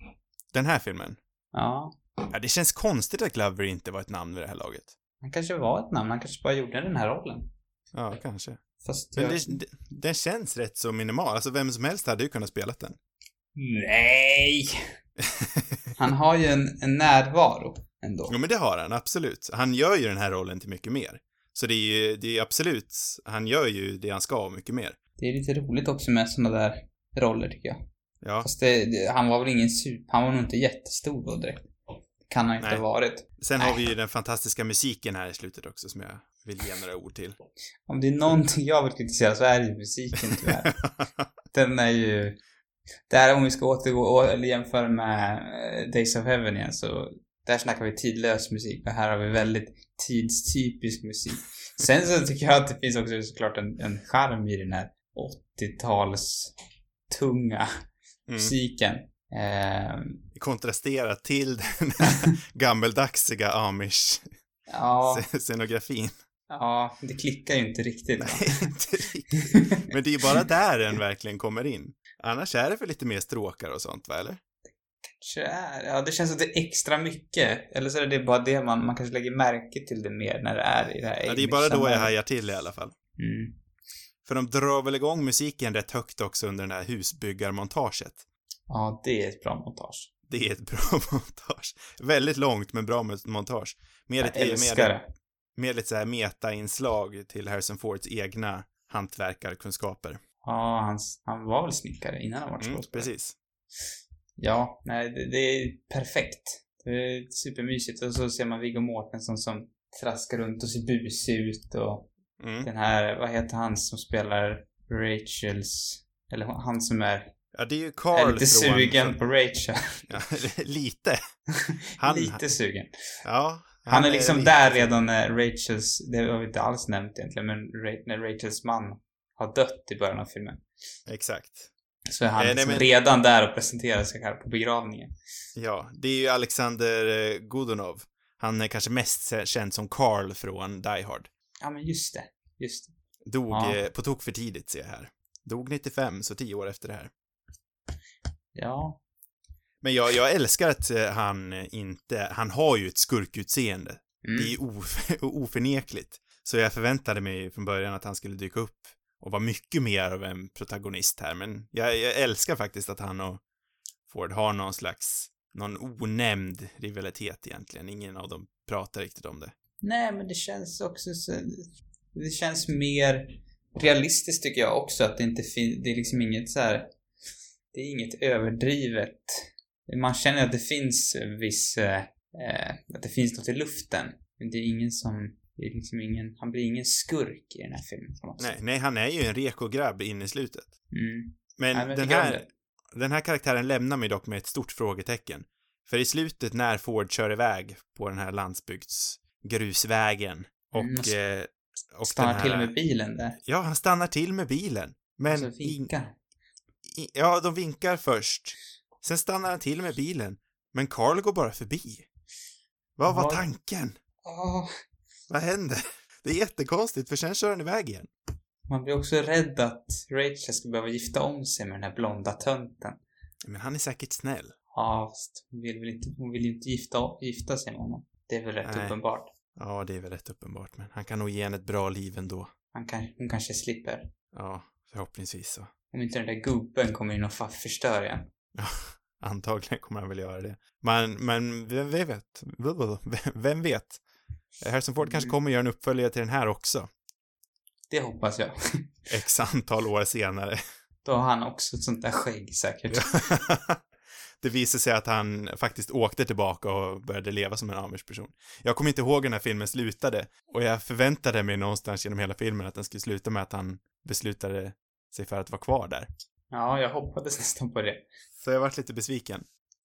Speaker 1: Den här filmen.
Speaker 2: Ja.
Speaker 1: Ja, det känns konstigt att Glover inte var ett namn vid det här laget.
Speaker 2: Han kanske var ett namn. Han kanske bara gjorde den här rollen.
Speaker 1: Ja, kanske.
Speaker 2: Fast
Speaker 1: Men
Speaker 2: jag...
Speaker 1: det, det, den känns rätt så minimal. Alltså vem som helst hade ju kunnat spela den.
Speaker 2: Nej! Han har ju en, en närvaro ändå.
Speaker 1: Jo, men det har han, absolut. Han gör ju den här rollen till mycket mer. Så det är ju, det är absolut, han gör ju det han ska och mycket mer.
Speaker 2: Det är lite roligt också med såna där roller tycker jag.
Speaker 1: Ja.
Speaker 2: Fast det, det, han var väl ingen super... Han var nog inte jättestor då direkt. Kan han inte
Speaker 1: Nej.
Speaker 2: ha varit.
Speaker 1: Sen
Speaker 2: Nej.
Speaker 1: har vi ju den fantastiska musiken här i slutet också som jag vill ge några ord till.
Speaker 2: Om det är någonting jag vill kritisera så är det ju musiken tyvärr. Den är ju... Där om vi ska återgå eller jämföra med eh, Days of Heaven igen så där snackar vi tidlös musik och här har vi väldigt tidstypisk musik. Sen så tycker jag att det finns också såklart en, en charm i den här 80-tals tunga
Speaker 1: Mm.
Speaker 2: musiken. Eh,
Speaker 1: Kontrasterat till den gammeldagsiga
Speaker 2: ja,
Speaker 1: amish-scenografin.
Speaker 2: ja, det klickar ju inte riktigt.
Speaker 1: Nej, inte riktigt. Men det är ju bara där den verkligen kommer in. Annars är det för lite mer stråkar och sånt, va, eller?
Speaker 2: Är. Ja, det känns som det är extra mycket. Eller så är det bara det man, man kanske lägger märke till det mer när det är i det här
Speaker 1: Ja, det är bara då jag hajar till i alla fall.
Speaker 2: Mm.
Speaker 1: För de drar väl igång musiken rätt högt också under det här husbyggarmontaget.
Speaker 2: Ja, det är ett bra montage.
Speaker 1: Det är ett bra montage. Väldigt långt, men bra montage. Med
Speaker 2: Jag
Speaker 1: lite,
Speaker 2: älskar
Speaker 1: med, med lite så här meta-inslag till Harrison Fords egna hantverkarkunskaper.
Speaker 2: Ja, han, han var väl snickare innan han var
Speaker 1: Mm,
Speaker 2: skådespelare.
Speaker 1: precis.
Speaker 2: Ja, nej, det, det är perfekt. Det är supermysigt. Och så ser man Viggo Mortensen som traskar runt och ser busig ut och
Speaker 1: Mm.
Speaker 2: den här, vad heter han som spelar Rachels, eller han som är,
Speaker 1: Ja, det är ju
Speaker 2: är
Speaker 1: Carl
Speaker 2: lite
Speaker 1: från...
Speaker 2: sugen
Speaker 1: från-
Speaker 2: på Rachel.
Speaker 1: Ja, lite. Han,
Speaker 2: lite sugen.
Speaker 1: Ja.
Speaker 2: Han är liksom
Speaker 1: lite-
Speaker 2: där redan när Rachels, det har vi inte alls nämnt egentligen, men när Rachels man har dött i början av filmen.
Speaker 1: Exakt.
Speaker 2: Så är han
Speaker 1: Eh, nej,
Speaker 2: liksom
Speaker 1: men-
Speaker 2: redan där och presenterar sig själv på begravningen.
Speaker 1: Ja, det är ju Alexander eh, Godunov. Han är kanske mest kä- känd som Carl från Die Hard.
Speaker 2: Ja, men just det. Just det.
Speaker 1: Dog
Speaker 2: Ja.
Speaker 1: eh, på tok för tidigt, ser jag här. Dog 95, så tio år efter det här.
Speaker 2: Ja.
Speaker 1: Men jag, jag älskar att eh, han inte, han har ju ett skurkutseende.
Speaker 2: Mm.
Speaker 1: Det är of, oförnekligt. Så jag förväntade mig från början att han skulle dyka upp och vara mycket mer av en protagonist här, men jag, jag älskar faktiskt att han och Ford har någon slags, någon onämnd rivalitet egentligen. Ingen av dem pratar riktigt om det.
Speaker 2: Nej, men det känns också så... Det känns mer realistiskt tycker jag också att det inte finns... Det är liksom inget så här... Det är inget överdrivet. Man känner att det finns viss... Eh, eh att det finns något i luften. Men det är ingen som... Det är liksom ingen... Han blir ingen skurk i den här filmen på något
Speaker 1: Nej,
Speaker 2: sätt.
Speaker 1: nej, han är ju en reko-grabb in i slutet.
Speaker 2: Mm.
Speaker 1: Men,
Speaker 2: Nej, men
Speaker 1: den, här, den här karaktären lämnar mig dock med ett stort frågetecken. För i slutet när Ford kör iväg på den här landsbygdsgrusvägen och...
Speaker 2: Mm, och
Speaker 1: eh, och
Speaker 2: Stannar
Speaker 1: här,
Speaker 2: till med bilen där.
Speaker 1: Ja, han stannar till med bilen. Men...
Speaker 2: Alltså
Speaker 1: in-
Speaker 2: vinkar.
Speaker 1: i, ja, de vinkar först. Sen stannar han till med bilen. Men Carl går bara förbi. Vad var
Speaker 2: Ja.
Speaker 1: tanken?
Speaker 2: Åh,
Speaker 1: Vad händer? Det är jättekonstigt, för sen kör han iväg igen.
Speaker 2: man blir också rädd att Rachel ska behöva gifta om sig med den här blonda tönten.
Speaker 1: Men han är säkert snäll.
Speaker 2: Ja, fast hon vill väl inte, hon vill ju inte gifta, gifta sig med honom. Det är väl rätt
Speaker 1: Nej.
Speaker 2: uppenbart.
Speaker 1: Ja, det är väl rätt uppenbart, men han kan nog ge henne ett bra liv ändå.
Speaker 2: Han kan, hon kanske slipper.
Speaker 1: Ja, förhoppningsvis så.
Speaker 2: Om inte den där gubben kommer in och förstör igen.
Speaker 1: Antagligen kommer han väl göra det. Men, men vem vet? Vem vet? Harrison Ford kanske
Speaker 2: Mm.
Speaker 1: kommer göra en uppföljare till den här också.
Speaker 2: Det hoppas jag.
Speaker 1: X antal år senare.
Speaker 2: Då har han också ett sånt där skägg säkert.
Speaker 1: det visar sig att han faktiskt åkte tillbaka och började leva som en amish-person. Jag kommer inte ihåg hur den här filmen slutade och jag förväntade mig någonstans genom hela filmen att den skulle sluta med att han beslutade sig för att vara kvar där.
Speaker 2: Ja, jag hoppades nästan på det.
Speaker 1: Så jag varit lite besviken.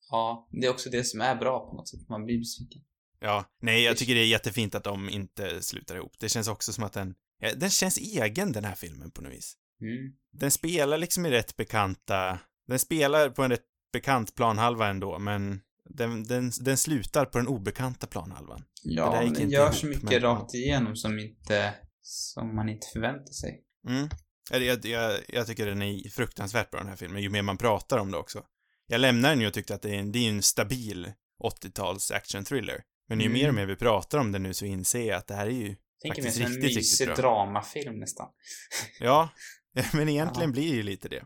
Speaker 2: Ja, det är också det som är bra på något sätt. Man blir besviken.
Speaker 1: Ja, nej, jag tycker det är jättefint att de inte slutar ihop. Det känns också som att den, ja, den känns egen den här filmen på något vis.
Speaker 2: Mm.
Speaker 1: Den spelar liksom i rätt bekanta, den spelar på en rätt bekant planhalva ändå, men den, den, den slutar på den obekanta planhalvan.
Speaker 2: Ja, men den gör
Speaker 1: ihop,
Speaker 2: så mycket
Speaker 1: men-
Speaker 2: rakt igenom som inte, som man inte förväntar sig.
Speaker 1: Mm. Jag, jag, jag, tycker den är fruktansvärt bra den här filmen, ju mer man pratar om det också. Jag lämnar den ju och tyckte att det är en, det är en stabil 80-tals action-thriller. Men ju
Speaker 2: Mm.
Speaker 1: mer och mer vi pratar om det nu så inser jag att det här är ju
Speaker 2: Tänker mig
Speaker 1: Faktiskt
Speaker 2: som en
Speaker 1: riktigt, riktigt
Speaker 2: mysig
Speaker 1: bra.
Speaker 2: dramafilm nästan.
Speaker 1: Ja, men egentligen blir det ju lite det.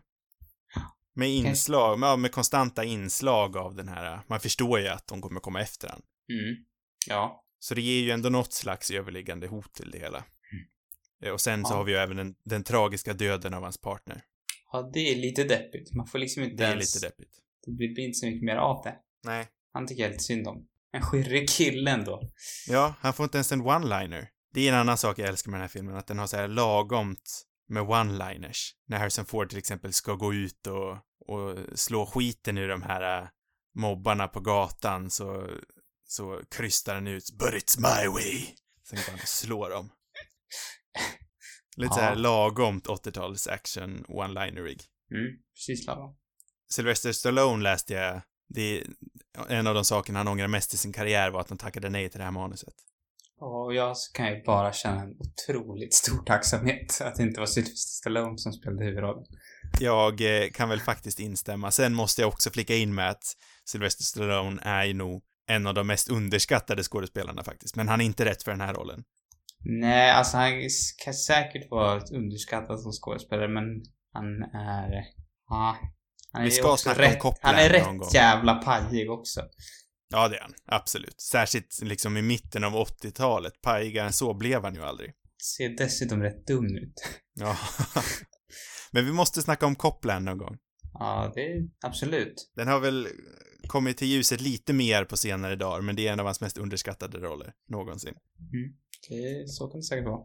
Speaker 1: Med inslag, ja, med konstanta inslag av den här, man förstår ju att de kommer komma efter han.
Speaker 2: Mm. Ja.
Speaker 1: Så det ger ju ändå något slags överliggande hot till det hela. Eh, Och sen så
Speaker 2: Ja.
Speaker 1: har vi ju även den, den tragiska döden av hans partner.
Speaker 2: Ja, det är lite deppigt. Man får liksom inte
Speaker 1: Det är
Speaker 2: ens...
Speaker 1: lite deppigt.
Speaker 2: Det blir blir inte så mycket mer av det.
Speaker 1: Nej.
Speaker 2: Han tycker jag lite synd om. En skirrig kille ändå.
Speaker 1: Ja, han får inte ens en one-liner. Det är en annan sak jag älskar med den här filmen, att den har så här lagomt med one-liners. När Harrison Ford till exempel ska gå ut och, och slå skiten ur de här äh, mobbarna på gatan så, så krystar han ut “But it's my way”. Sen går han och slår dem. Lite
Speaker 2: Ja.
Speaker 1: så här lagomt 80-tals action one-linerig.
Speaker 2: Mm, precis lagom.
Speaker 1: Sylvester Stallone läste jag, det är en av de sakerna han ångrar mest i sin karriär var att han tackade nej till det här manuset.
Speaker 2: Och jag kan ju bara känna en otroligt stor tacksamhet att det inte var Sylvester Stallone som spelade huvudrollen.
Speaker 1: Jag eh, kan väl faktiskt instämma. Sen måste jag också flika in med att Sylvester Stallone är ju nog en av de mest underskattade skådespelarna faktiskt. Men han är inte rätt för den här rollen.
Speaker 2: Nej, alltså han kan säkert vara underskattad som skådespelare, men han är... Ja. Han är
Speaker 1: Vi ska snacka om
Speaker 2: rätt,
Speaker 1: Copland
Speaker 2: Han är
Speaker 1: någon gång.
Speaker 2: rätt jävla pajig också.
Speaker 1: Ja, det är han. Absolut. Särskilt liksom i mitten av 80-talet. Pajigare än så blev han ju aldrig.
Speaker 2: Ser dessutom rätt dum ut.
Speaker 1: Ja. Men vi måste snacka om Copland någon gång.
Speaker 2: Ja, det är absolut.
Speaker 1: Den har väl kommit till ljuset lite mer på senare dagar, men det är en av hans mest underskattade roller någonsin.
Speaker 2: Det, så kan det säkert vara.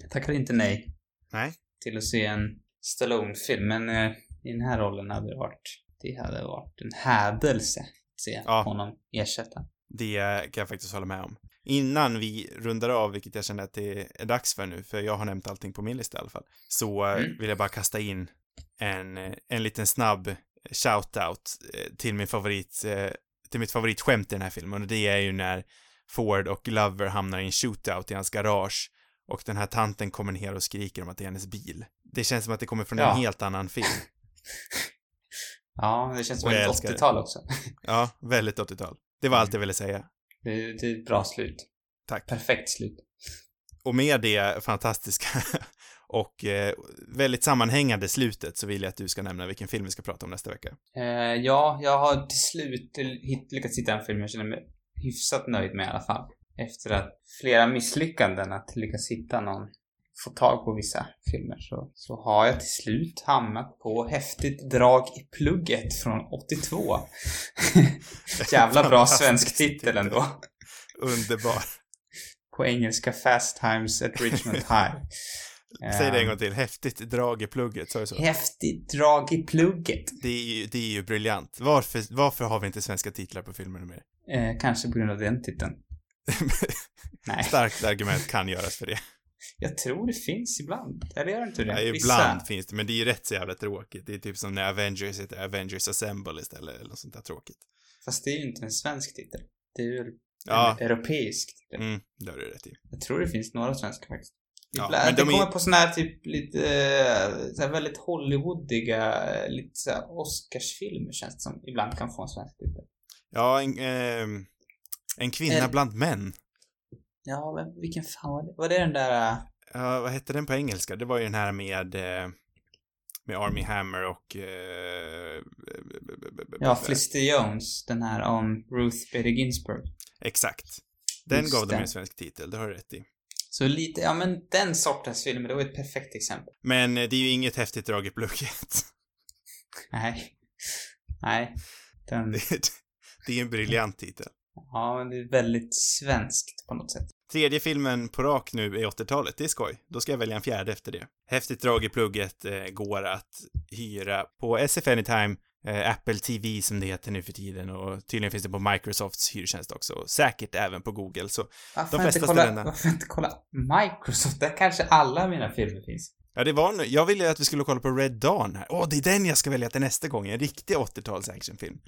Speaker 2: Jag tackar inte nej
Speaker 1: Nej.
Speaker 2: till att se en Stallone-film, men eh, i den här rollen hade varit... Det hade varit en hädelse att se
Speaker 1: Ja.
Speaker 2: honom ersätta.
Speaker 1: Det kan jag faktiskt hålla med om. Innan vi rundar av, vilket jag känner att det är dags för nu, för jag har nämnt allting på min lista i alla fall, så eh,
Speaker 2: Mm.
Speaker 1: vill jag bara kasta in en, eh, en liten snabb shout-out eh, till min favorit, eh, till mitt favoritskämt i den här filmen, och det är ju när Ford och Lover hamnar i en shootout i hans garage och den här tanten kommer ner och skriker om att det är hennes bil. Det känns som att det kommer från
Speaker 2: Ja.
Speaker 1: en helt annan film.
Speaker 2: Ja, det känns som ett
Speaker 1: älskar det.
Speaker 2: 80-tal också.
Speaker 1: Ja, väldigt 80-tal. Det var allt jag ville säga.
Speaker 2: Det, det är ett bra slut.
Speaker 1: Tack.
Speaker 2: Perfekt slut.
Speaker 1: Och med det fantastiska och eh, väldigt sammanhängande slutet så vill jag att du ska nämna vilken film vi ska prata om nästa vecka.
Speaker 2: Eh, ja, jag har till slut lyckats hitta en film jag känner mig hyfsat nöjd med i alla fall. Efter att flera misslyckanden att lyckas hitta någon, få tag på vissa filmer så, så har jag till slut hamnat på Häftigt drag i plugget från 82. Jävla bra svensk titel ändå.
Speaker 1: Underbar.
Speaker 2: På engelska Fast Times at Richmond High.
Speaker 1: Säg det en gång till. Häftigt drag i plugget, sa du så?
Speaker 2: Häftigt drag i plugget.
Speaker 1: Det är ju, det är ju briljant. Varför, varför har vi inte svenska titlar på filmerna mer?
Speaker 2: Eh, kanske på grund av den titeln. Nej.
Speaker 1: Starkt argument kan göras för det.
Speaker 2: Jag tror det finns ibland. Eller gör det inte det?
Speaker 1: Ja, ibland finns det, men det är ju rätt så jävla tråkigt. Det är typ som när Avengers heter Avengers Assemble istället, eller något sånt där tråkigt.
Speaker 2: Fast det är ju inte en svensk titel. Det är ju
Speaker 1: Ja,
Speaker 2: en europeisk titel.
Speaker 1: mm, det har du rätt i.
Speaker 2: Jag tror det finns några svenska faktiskt.
Speaker 1: Ja, men
Speaker 2: det
Speaker 1: de är-
Speaker 2: kommer på såna här typ lite, eh, så här väldigt Hollywoodiga, eh, lite så här Oscarsfilmer känns det som ibland kan få en svensk titel.
Speaker 1: Ja, en, ehm, en kvinna
Speaker 2: Eller-
Speaker 1: bland män.
Speaker 2: Ja, men vilken fan var det? Var det den där... eh,
Speaker 1: Ja, vad hette den på engelska? Det var ju den här med, eh, med Army Hammer och... Eh,
Speaker 2: Ja, Felicity Jones, den här om Ruth Bader Ginsburg.
Speaker 1: Exakt. Den
Speaker 2: Just
Speaker 1: gav dem en svensk titel, det har du rätt i.
Speaker 2: Så lite, ja men den sortens filmer, det var ett perfekt exempel.
Speaker 1: Men eh, det är ju inget häftigt drag i plugget.
Speaker 2: Nej. Nej. Den,
Speaker 1: Det är, det är en briljant titel.
Speaker 2: ja men det är väldigt svenskt på något sätt.
Speaker 1: Tredje filmen på rak nu är 80-talet, det är skoj. Då ska jag välja en fjärde efter det. Häftigt drag i plugget eh, går att hyra på SF Anytime, eh, Apple TV som det heter nu för tiden och tydligen finns det på Microsofts hyrtjänst också. Och säkert även på Google, så
Speaker 2: Varför
Speaker 1: De flesta
Speaker 2: inte kolla,
Speaker 1: ställena.
Speaker 2: varför inte kolla Microsoft? Där kanske alla mina filmer finns.
Speaker 1: Ja, det var nu. Jag ville att vi skulle kolla på Red Dawn här. Åh, det är den jag ska välja till nästa gång. En riktig 80-tals actionfilm.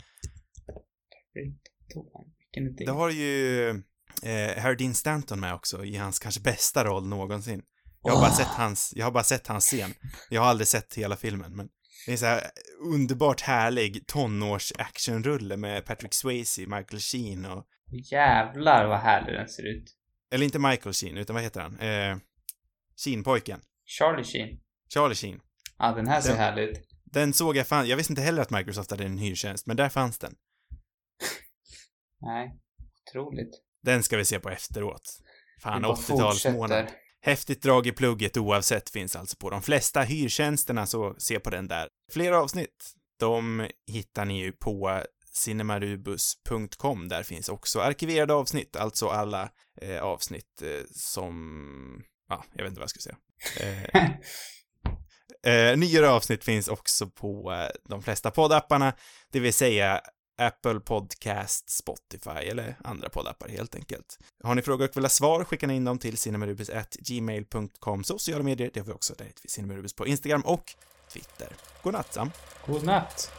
Speaker 2: Vilken idé.
Speaker 1: Det har ju eh, Harry Dean Stanton med också i hans kanske bästa roll någonsin. Jag har bara
Speaker 2: Åh.
Speaker 1: sett hans, jag har bara sett hans scen. Jag har aldrig sett hela filmen, men det är så här underbart härlig tonårs actionrulle med Patrick Swayze, Michael Sheen och,
Speaker 2: Jävlar vad härlig den ser ut.
Speaker 1: eller inte Michael Sheen, utan vad heter han? Eh, Sheen-pojken.
Speaker 2: Charlie Sheen.
Speaker 1: Charlie Sheen.
Speaker 2: Ja, den här ser
Speaker 1: Den-
Speaker 2: härlig ut.
Speaker 1: Den såg jag fan, jag visste inte heller att Microsoft hade en hyrtjänst, men där fanns den.
Speaker 2: Nej, otroligt.
Speaker 1: Den ska vi se på efteråt. Fan,
Speaker 2: Vi bara
Speaker 1: 80-talsmånad.
Speaker 2: fortsätter.
Speaker 1: Häftigt drag i plugget oavsett finns alltså på de flesta hyrtjänsterna, så se på den där. Fler avsnitt, de hittar ni ju på cinemarubus.com. Där finns också arkiverade avsnitt, alltså alla eh, avsnitt eh, som... Ja, jag vet inte vad jag ska säga. Eh, eh, nyare avsnitt finns också på eh, de flesta poddapparna, det vill säga Apple Podcast, Spotify eller andra poddappar helt enkelt. Har ni frågor och vill ha svar, skicka in dem till cinemarubus.gmail.com. Sociala medier, det har vi också. Där vi Cinemarubus på Instagram och Twitter. Godnatt, Sam.
Speaker 2: God natt.